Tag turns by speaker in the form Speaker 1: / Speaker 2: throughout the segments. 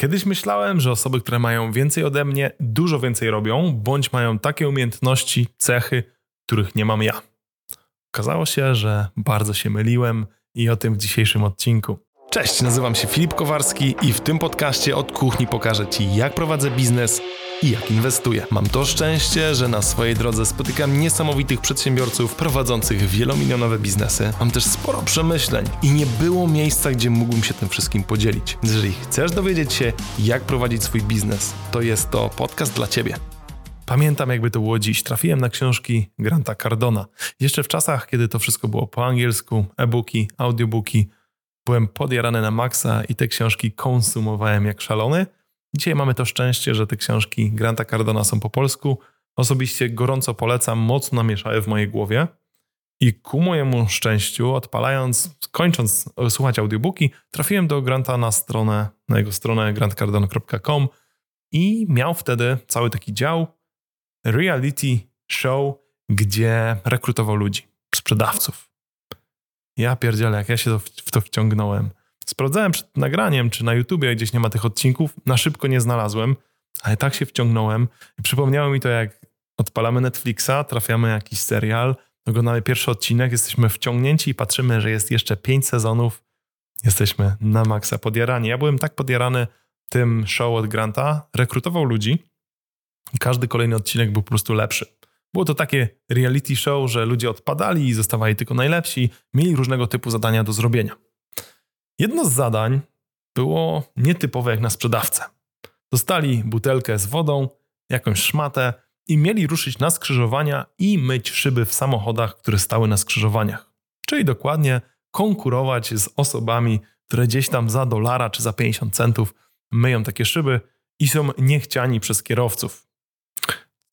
Speaker 1: Kiedyś myślałem, że osoby, które mają więcej ode mnie, dużo więcej robią, bądź mają takie umiejętności, cechy, których nie mam ja. Okazało się, że bardzo się myliłem i o tym w dzisiejszym odcinku. Cześć, nazywam się Filip Kowarski i w tym podcaście od kuchni pokażę Ci, jak prowadzę biznes i jak inwestuję. Mam to szczęście, że na swojej drodze spotykam niesamowitych przedsiębiorców prowadzących wielomilionowe biznesy. Mam też sporo przemyśleń i nie było miejsca, gdzie mógłbym się tym wszystkim podzielić. Jeżeli chcesz dowiedzieć się, jak prowadzić swój biznes, to jest to podcast dla Ciebie. Pamiętam, jakby to było dziś. Trafiłem na książki Granta Cardona. Jeszcze w czasach, kiedy to wszystko było po angielsku, e-booki, audiobooki, byłem podjarany na maksa i te książki konsumowałem jak szalony. Dzisiaj mamy to szczęście, że te książki Granta Cardona są po polsku. Osobiście gorąco polecam, mocno namieszały w mojej głowie. I ku mojemu szczęściu, odpalając, kończąc słuchać audiobooki, trafiłem do Granta na stronę, na jego stronę grantcardon.com i miał wtedy cały taki dział reality show, gdzie rekrutował ludzi, sprzedawców. Ja pierdzielę, jak ja się w to wciągnąłem. Sprawdzałem przed nagraniem, czy na YouTubie gdzieś nie ma tych odcinków. Na szybko nie znalazłem, ale tak się wciągnąłem. Przypomniało mi to, jak odpalamy Netflixa, trafiamy na jakiś serial, oglądamy pierwszy odcinek, jesteśmy wciągnięci i patrzymy, że jest jeszcze pięć sezonów. Jesteśmy na maksa podjarani. Ja byłem tak podjarany tym show od Granta, rekrutował ludzi i każdy kolejny odcinek był po prostu lepszy. Było to takie reality show, że ludzie odpadali i zostawali tylko najlepsi, mieli różnego typu zadania do zrobienia. Jedno z zadań było nietypowe jak na sprzedawcę. Dostali butelkę z wodą, jakąś szmatę i mieli ruszyć na skrzyżowania i myć szyby w samochodach, które stały na skrzyżowaniach. Czyli dokładnie konkurować z osobami, które gdzieś tam za dolara czy za 50 centów myją takie szyby i są niechciani przez kierowców.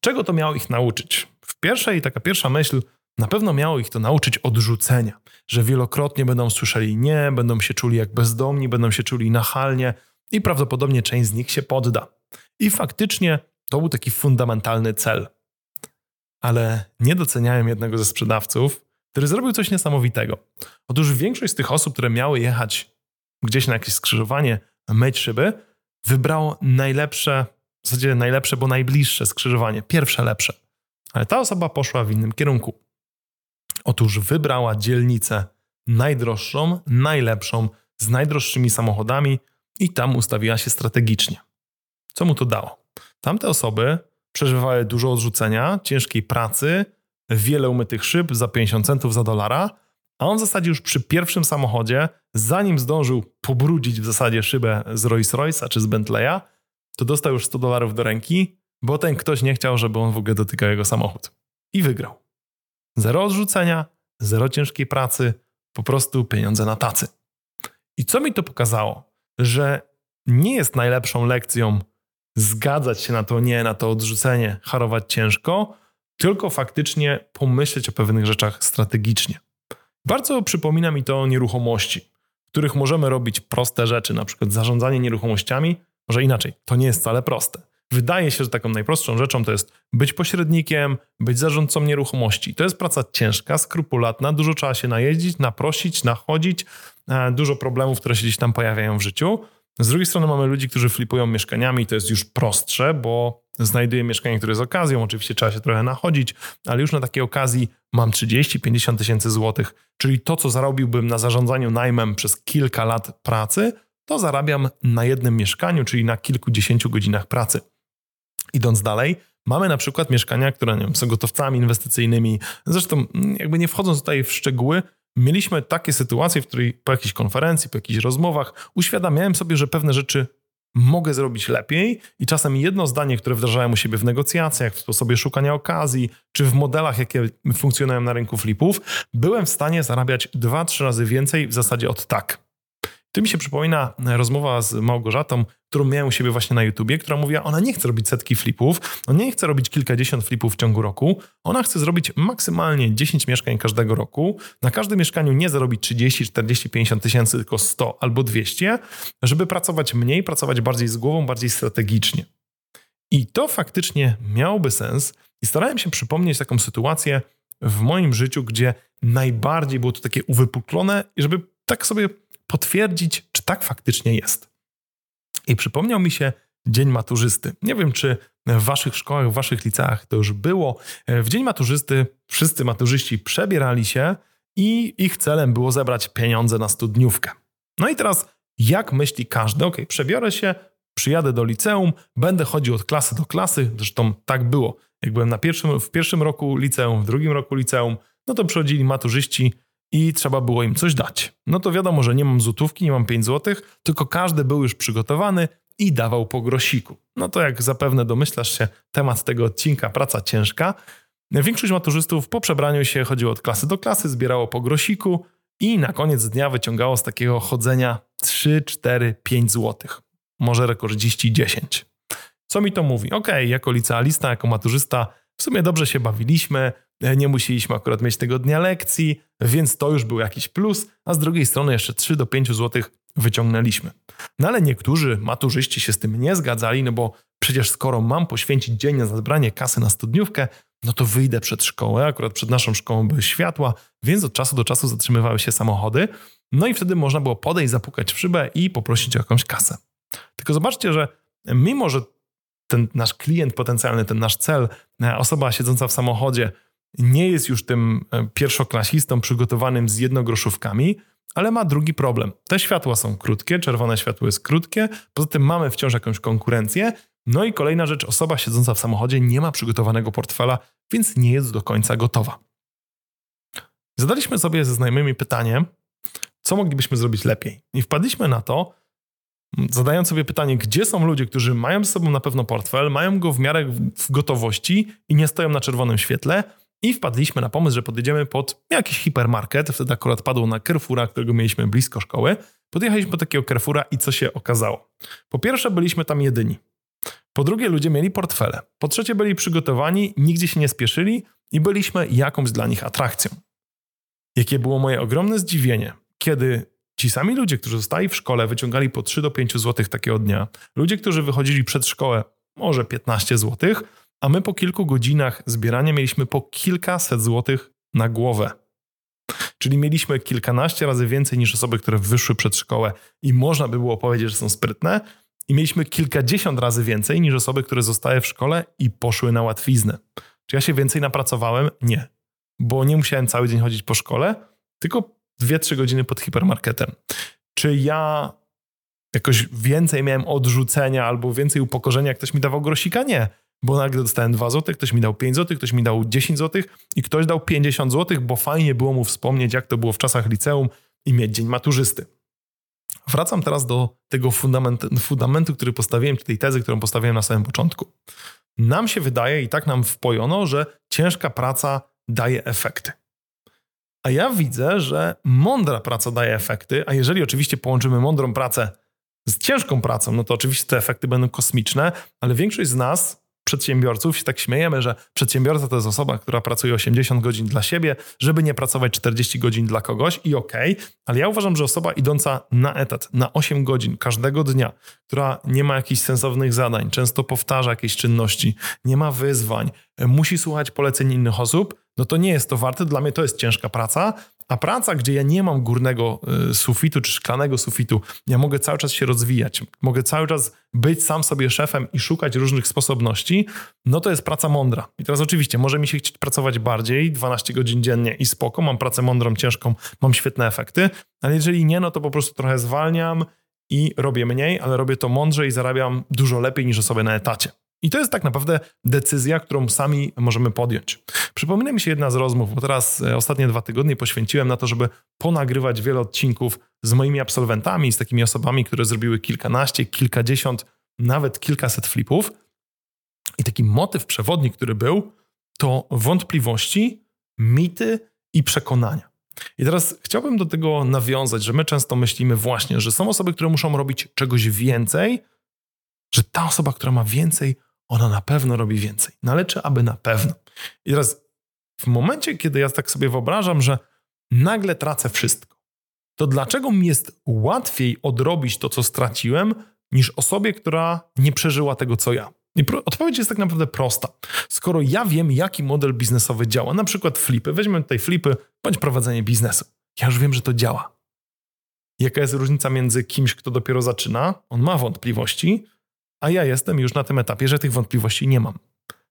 Speaker 1: Czego to miało ich nauczyć? W pierwszej, taka pierwsza myśl, na pewno miało ich to nauczyć odrzucenia, że wielokrotnie będą słyszeli nie, będą się czuli jak bezdomni, będą się czuli nachalnie i prawdopodobnie część z nich się podda. I faktycznie to był taki fundamentalny cel. Ale nie doceniałem jednego ze sprzedawców, który zrobił coś niesamowitego. Otóż większość z tych osób, które miały jechać gdzieś na jakieś skrzyżowanie, myć szyby, wybrało najlepsze, w zasadzie najlepsze, bo najbliższe skrzyżowanie, pierwsze lepsze. Ale ta osoba poszła w innym kierunku. Otóż wybrała dzielnicę najdroższą, najlepszą, z najdroższymi samochodami i tam ustawiła się strategicznie. Co mu to dało? Tamte osoby przeżywały dużo odrzucenia, ciężkiej pracy, wiele umytych szyb za 50 centów za dolara, a on w zasadzie już przy pierwszym samochodzie, zanim zdążył pobrudzić w zasadzie szybę z Rolls Royce'a czy z Bentleya, to dostał już 100 dolarów do ręki, bo ten ktoś nie chciał, żeby on w ogóle dotykał jego samochód. I wygrał. Zero odrzucenia, zero ciężkiej pracy, po prostu pieniądze na tacy. I co mi to pokazało? Że nie jest najlepszą lekcją zgadzać się na to nie, na to odrzucenie, harować ciężko, tylko faktycznie pomyśleć o pewnych rzeczach strategicznie. Bardzo przypomina mi to nieruchomości, w których możemy robić proste rzeczy, na przykład zarządzanie nieruchomościami, może inaczej, to nie jest wcale proste. Wydaje się, że taką najprostszą rzeczą to jest być pośrednikiem, być zarządcą nieruchomości. To jest praca ciężka, skrupulatna, dużo trzeba się najeździć, naprosić, nachodzić, e, dużo problemów, które się gdzieś tam pojawiają w życiu. Z drugiej strony mamy ludzi, którzy flipują mieszkaniami, to jest już prostsze, bo znajduję mieszkanie, które jest okazją, oczywiście trzeba się trochę nachodzić, ale już na takiej okazji mam 30-50 tysięcy złotych, czyli to, co zarobiłbym na zarządzaniu najmem przez kilka lat pracy, to zarabiam na jednym mieszkaniu, czyli na kilkudziesięciu godzinach pracy. Idąc dalej, mamy na przykład mieszkania, które nie wiem, są gotowcami inwestycyjnymi. Zresztą, mm, jakby nie wchodząc tutaj w szczegóły, mieliśmy takie sytuacje, w której po jakiejś konferencji, po jakichś rozmowach uświadamiałem sobie, że pewne rzeczy mogę zrobić lepiej i czasem jedno zdanie, które wdrażałem u siebie w negocjacjach, w sposobie szukania okazji, czy w modelach, jakie funkcjonują na rynku flipów, byłem w stanie zarabiać dwa, trzy razy więcej w zasadzie od tak. Tu mi się przypomina rozmowa z Małgorzatą, którą miałem u siebie właśnie na YouTubie, która mówiła, ona nie chce robić setki flipów, ona nie chce robić kilkadziesiąt flipów w ciągu roku, ona chce zrobić maksymalnie 10 mieszkań każdego roku, na każdym mieszkaniu nie zarobić 30, 40, 50 tysięcy, tylko 100 albo 200, żeby pracować mniej, pracować bardziej z głową, bardziej strategicznie. I to faktycznie miałoby sens i starałem się przypomnieć taką sytuację w moim życiu, gdzie najbardziej było to takie uwypuklone i żeby tak sobie potwierdzić, czy tak faktycznie jest. I przypomniał mi się Dzień Maturzysty. Nie wiem, czy w waszych szkołach, w waszych liceach to już było. W Dzień Maturzysty wszyscy maturzyści przebierali się i ich celem było zebrać pieniądze na studniówkę. No i teraz, jak myśli każdy? Ok, przebiorę się, przyjadę do liceum, będę chodził od klasy do klasy. Zresztą tak było. Jak byłem na pierwszym, w pierwszym roku liceum, w drugim roku liceum, no to przychodzili maturzyści i trzeba było im coś dać. No to wiadomo, że nie mam złotówki, nie mam 5 złotych, tylko każdy był już przygotowany i dawał po grosiku. No to jak zapewne domyślasz się, temat tego odcinka, praca ciężka. Większość maturzystów po przebraniu się chodziło od klasy do klasy, zbierało po grosiku i na koniec dnia wyciągało z takiego chodzenia 3, 4, 5 złotych. Może rekordziści 10. Co mi to mówi? Ok, jako licealista, jako maturzysta w sumie dobrze się bawiliśmy, nie musieliśmy akurat mieć tego dnia lekcji, więc to już był jakiś plus, a z drugiej strony jeszcze 3 do 5 złotych wyciągnęliśmy. No ale niektórzy maturzyści się z tym nie zgadzali, no bo przecież skoro mam poświęcić dzień na zebranie kasy na studniówkę, no to wyjdę przed szkołę. Akurat przed naszą szkołą były światła, więc od czasu do czasu zatrzymywały się samochody. No i wtedy można było podejść, zapukać w szybę i poprosić o jakąś kasę. Tylko zobaczcie, że mimo, że ten nasz klient potencjalny, ten nasz cel, e, osoba siedząca w samochodzie, nie jest już tym e, pierwszoklasistą przygotowanym z jednogroszówkami, ale ma drugi problem. Te światła są krótkie, czerwone światło jest krótkie, poza tym mamy wciąż jakąś konkurencję. No i kolejna rzecz, osoba siedząca w samochodzie nie ma przygotowanego portfela, więc nie jest do końca gotowa. Zadaliśmy sobie ze znajomymi pytanie, co moglibyśmy zrobić lepiej. I wpadliśmy na to, zadając sobie pytanie, gdzie są ludzie, którzy mają ze sobą na pewno portfel, mają go w miarę w gotowości i nie stoją na czerwonym świetle, i wpadliśmy na pomysł, że podjedziemy pod jakiś hipermarket. Wtedy akurat padło na Carrefoura, którego mieliśmy blisko szkoły. Podjechaliśmy po takiego Carrefoura i co się okazało? Po pierwsze, byliśmy tam jedyni. Po drugie, ludzie mieli portfele. Po trzecie, byli przygotowani, nigdzie się nie spieszyli i byliśmy jakąś dla nich atrakcją. Jakie było moje ogromne zdziwienie, kiedy ci sami ludzie, którzy zostali w szkole, wyciągali po 3 do 5 zł takiego dnia, ludzie, którzy wychodzili przed szkołę, może 15 złotych, a my po kilku godzinach zbierania mieliśmy po kilkaset złotych na głowę. Czyli mieliśmy kilkanaście razy więcej niż osoby, które wyszły przed szkołę i można by było powiedzieć, że są sprytne, i mieliśmy kilkadziesiąt razy więcej niż osoby, które zostały w szkole i poszły na łatwiznę. Czy ja się więcej napracowałem? Nie, bo nie musiałem cały dzień chodzić po szkole, tylko 2-3 godziny pod hipermarketem. Czy ja jakoś więcej miałem odrzucenia albo więcej upokorzenia, jak ktoś mi dawał grosika? Nie bo nagle dostałem 2 zł, ktoś mi dał 5 zł, ktoś mi dał 10 zł i ktoś dał 50 zł, bo fajnie było mu wspomnieć, jak to było w czasach liceum i mieć dzień maturzysty. Wracam teraz do tego fundamentu, fundamentu, który postawiłem, czy tej tezy, którą postawiłem na samym początku. Nam się wydaje i tak nam wpojono, że ciężka praca daje efekty. A ja widzę, że mądra praca daje efekty, a jeżeli oczywiście połączymy mądrą pracę z ciężką pracą, no to oczywiście te efekty będą kosmiczne, ale większość z nas przedsiębiorców się tak śmiejemy, że przedsiębiorca to jest osoba, która pracuje 80 godzin dla siebie, żeby nie pracować 40 godzin dla kogoś i okej, okay, ale ja uważam, że osoba idąca na etat na 8 godzin każdego dnia, która nie ma jakichś sensownych zadań, często powtarza jakieś czynności, nie ma wyzwań, musi słuchać poleceń innych osób, no to nie jest to warte. Dla mnie to jest ciężka praca, a praca, gdzie ja nie mam górnego y, sufitu czy szklanego sufitu, ja mogę cały czas się rozwijać, mogę cały czas być sam sobie szefem i szukać różnych sposobności, no to jest praca mądra. I teraz oczywiście może mi się chcieć pracować bardziej, 12 godzin dziennie i spoko, mam pracę mądrą, ciężką, mam świetne efekty, ale jeżeli nie, no to po prostu trochę zwalniam i robię mniej, ale robię to mądrze i zarabiam dużo lepiej niż osoby na etacie. I to jest tak naprawdę decyzja, którą sami możemy podjąć. Przypomina mi się jedna z rozmów, bo teraz e, ostatnie dwa tygodnie poświęciłem na to, żeby ponagrywać wiele odcinków z moimi absolwentami, z takimi osobami, które zrobiły kilkanaście, kilkadziesiąt, nawet kilkaset flipów. I taki motyw przewodni, który był, to wątpliwości, mity i przekonania. I teraz chciałbym do tego nawiązać, że my często myślimy właśnie, że są osoby, które muszą robić czegoś więcej, że ta osoba, która ma więcej, ona na pewno robi więcej. No ale czy aby na pewno? I teraz w momencie, kiedy ja tak sobie wyobrażam, że nagle tracę wszystko, to dlaczego mi jest łatwiej odrobić to, co straciłem, niż osobie, która nie przeżyła tego, co ja? I odpowiedź jest tak naprawdę prosta. Skoro ja wiem, jaki model biznesowy działa, na przykład flipy, weźmy tutaj flipy bądź prowadzenie biznesu. Ja już wiem, że to działa. jaka jest różnica między kimś, kto dopiero zaczyna, on ma wątpliwości, a ja jestem już na tym etapie, że tych wątpliwości nie mam.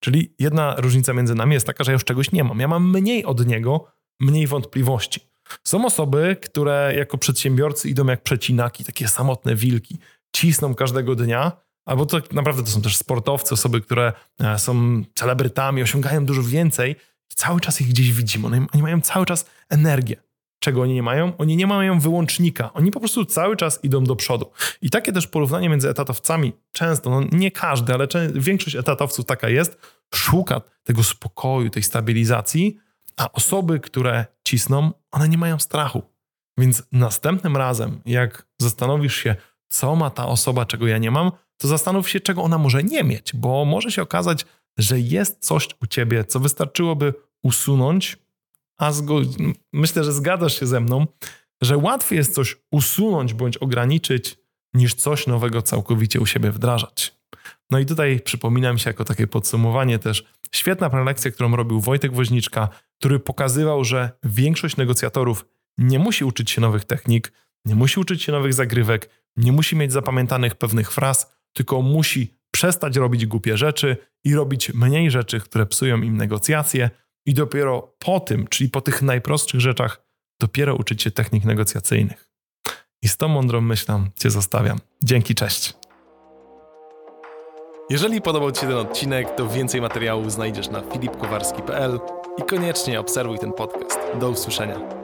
Speaker 1: Czyli jedna różnica między nami jest taka, że ja już czegoś nie mam. Ja mam mniej od niego, mniej wątpliwości. Są osoby, które jako przedsiębiorcy idą jak przecinaki, takie samotne wilki, cisną każdego dnia, albo to naprawdę to są też sportowcy, osoby, które e, są celebrytami, osiągają dużo więcej i cały czas ich gdzieś widzimy. Oni, oni mają cały czas energię. Czego oni nie mają? Oni nie mają wyłącznika. Oni po prostu cały czas idą do przodu. I takie też porównanie między etatowcami, często, no nie każdy, ale większość etatowców taka jest, szuka tego spokoju, tej stabilizacji, a osoby, które cisną, one nie mają strachu. Więc następnym razem, jak zastanowisz się, co ma ta osoba, czego ja nie mam, to zastanów się, czego ona może nie mieć, bo może się okazać, że jest coś u ciebie, co wystarczyłoby usunąć, a myślę, że zgadzasz się ze mną, że łatwiej jest coś usunąć bądź ograniczyć, niż coś nowego całkowicie u siebie wdrażać. No i tutaj przypominam się jako takie podsumowanie też świetna prelekcja, którą robił Wojtek Woźniczka, który pokazywał, że większość negocjatorów nie musi uczyć się nowych technik, nie musi uczyć się nowych zagrywek, nie musi mieć zapamiętanych pewnych fraz, tylko musi przestać robić głupie rzeczy i robić mniej rzeczy, które psują im negocjacje, i dopiero po tym, czyli po tych najprostszych rzeczach, dopiero uczyć się technik negocjacyjnych. I z tą mądrą myślą Cię zostawiam. Dzięki, cześć. Jeżeli podobał Ci się ten odcinek, to więcej materiałów znajdziesz na filipkowarski.pl i koniecznie obserwuj ten podcast. Do usłyszenia.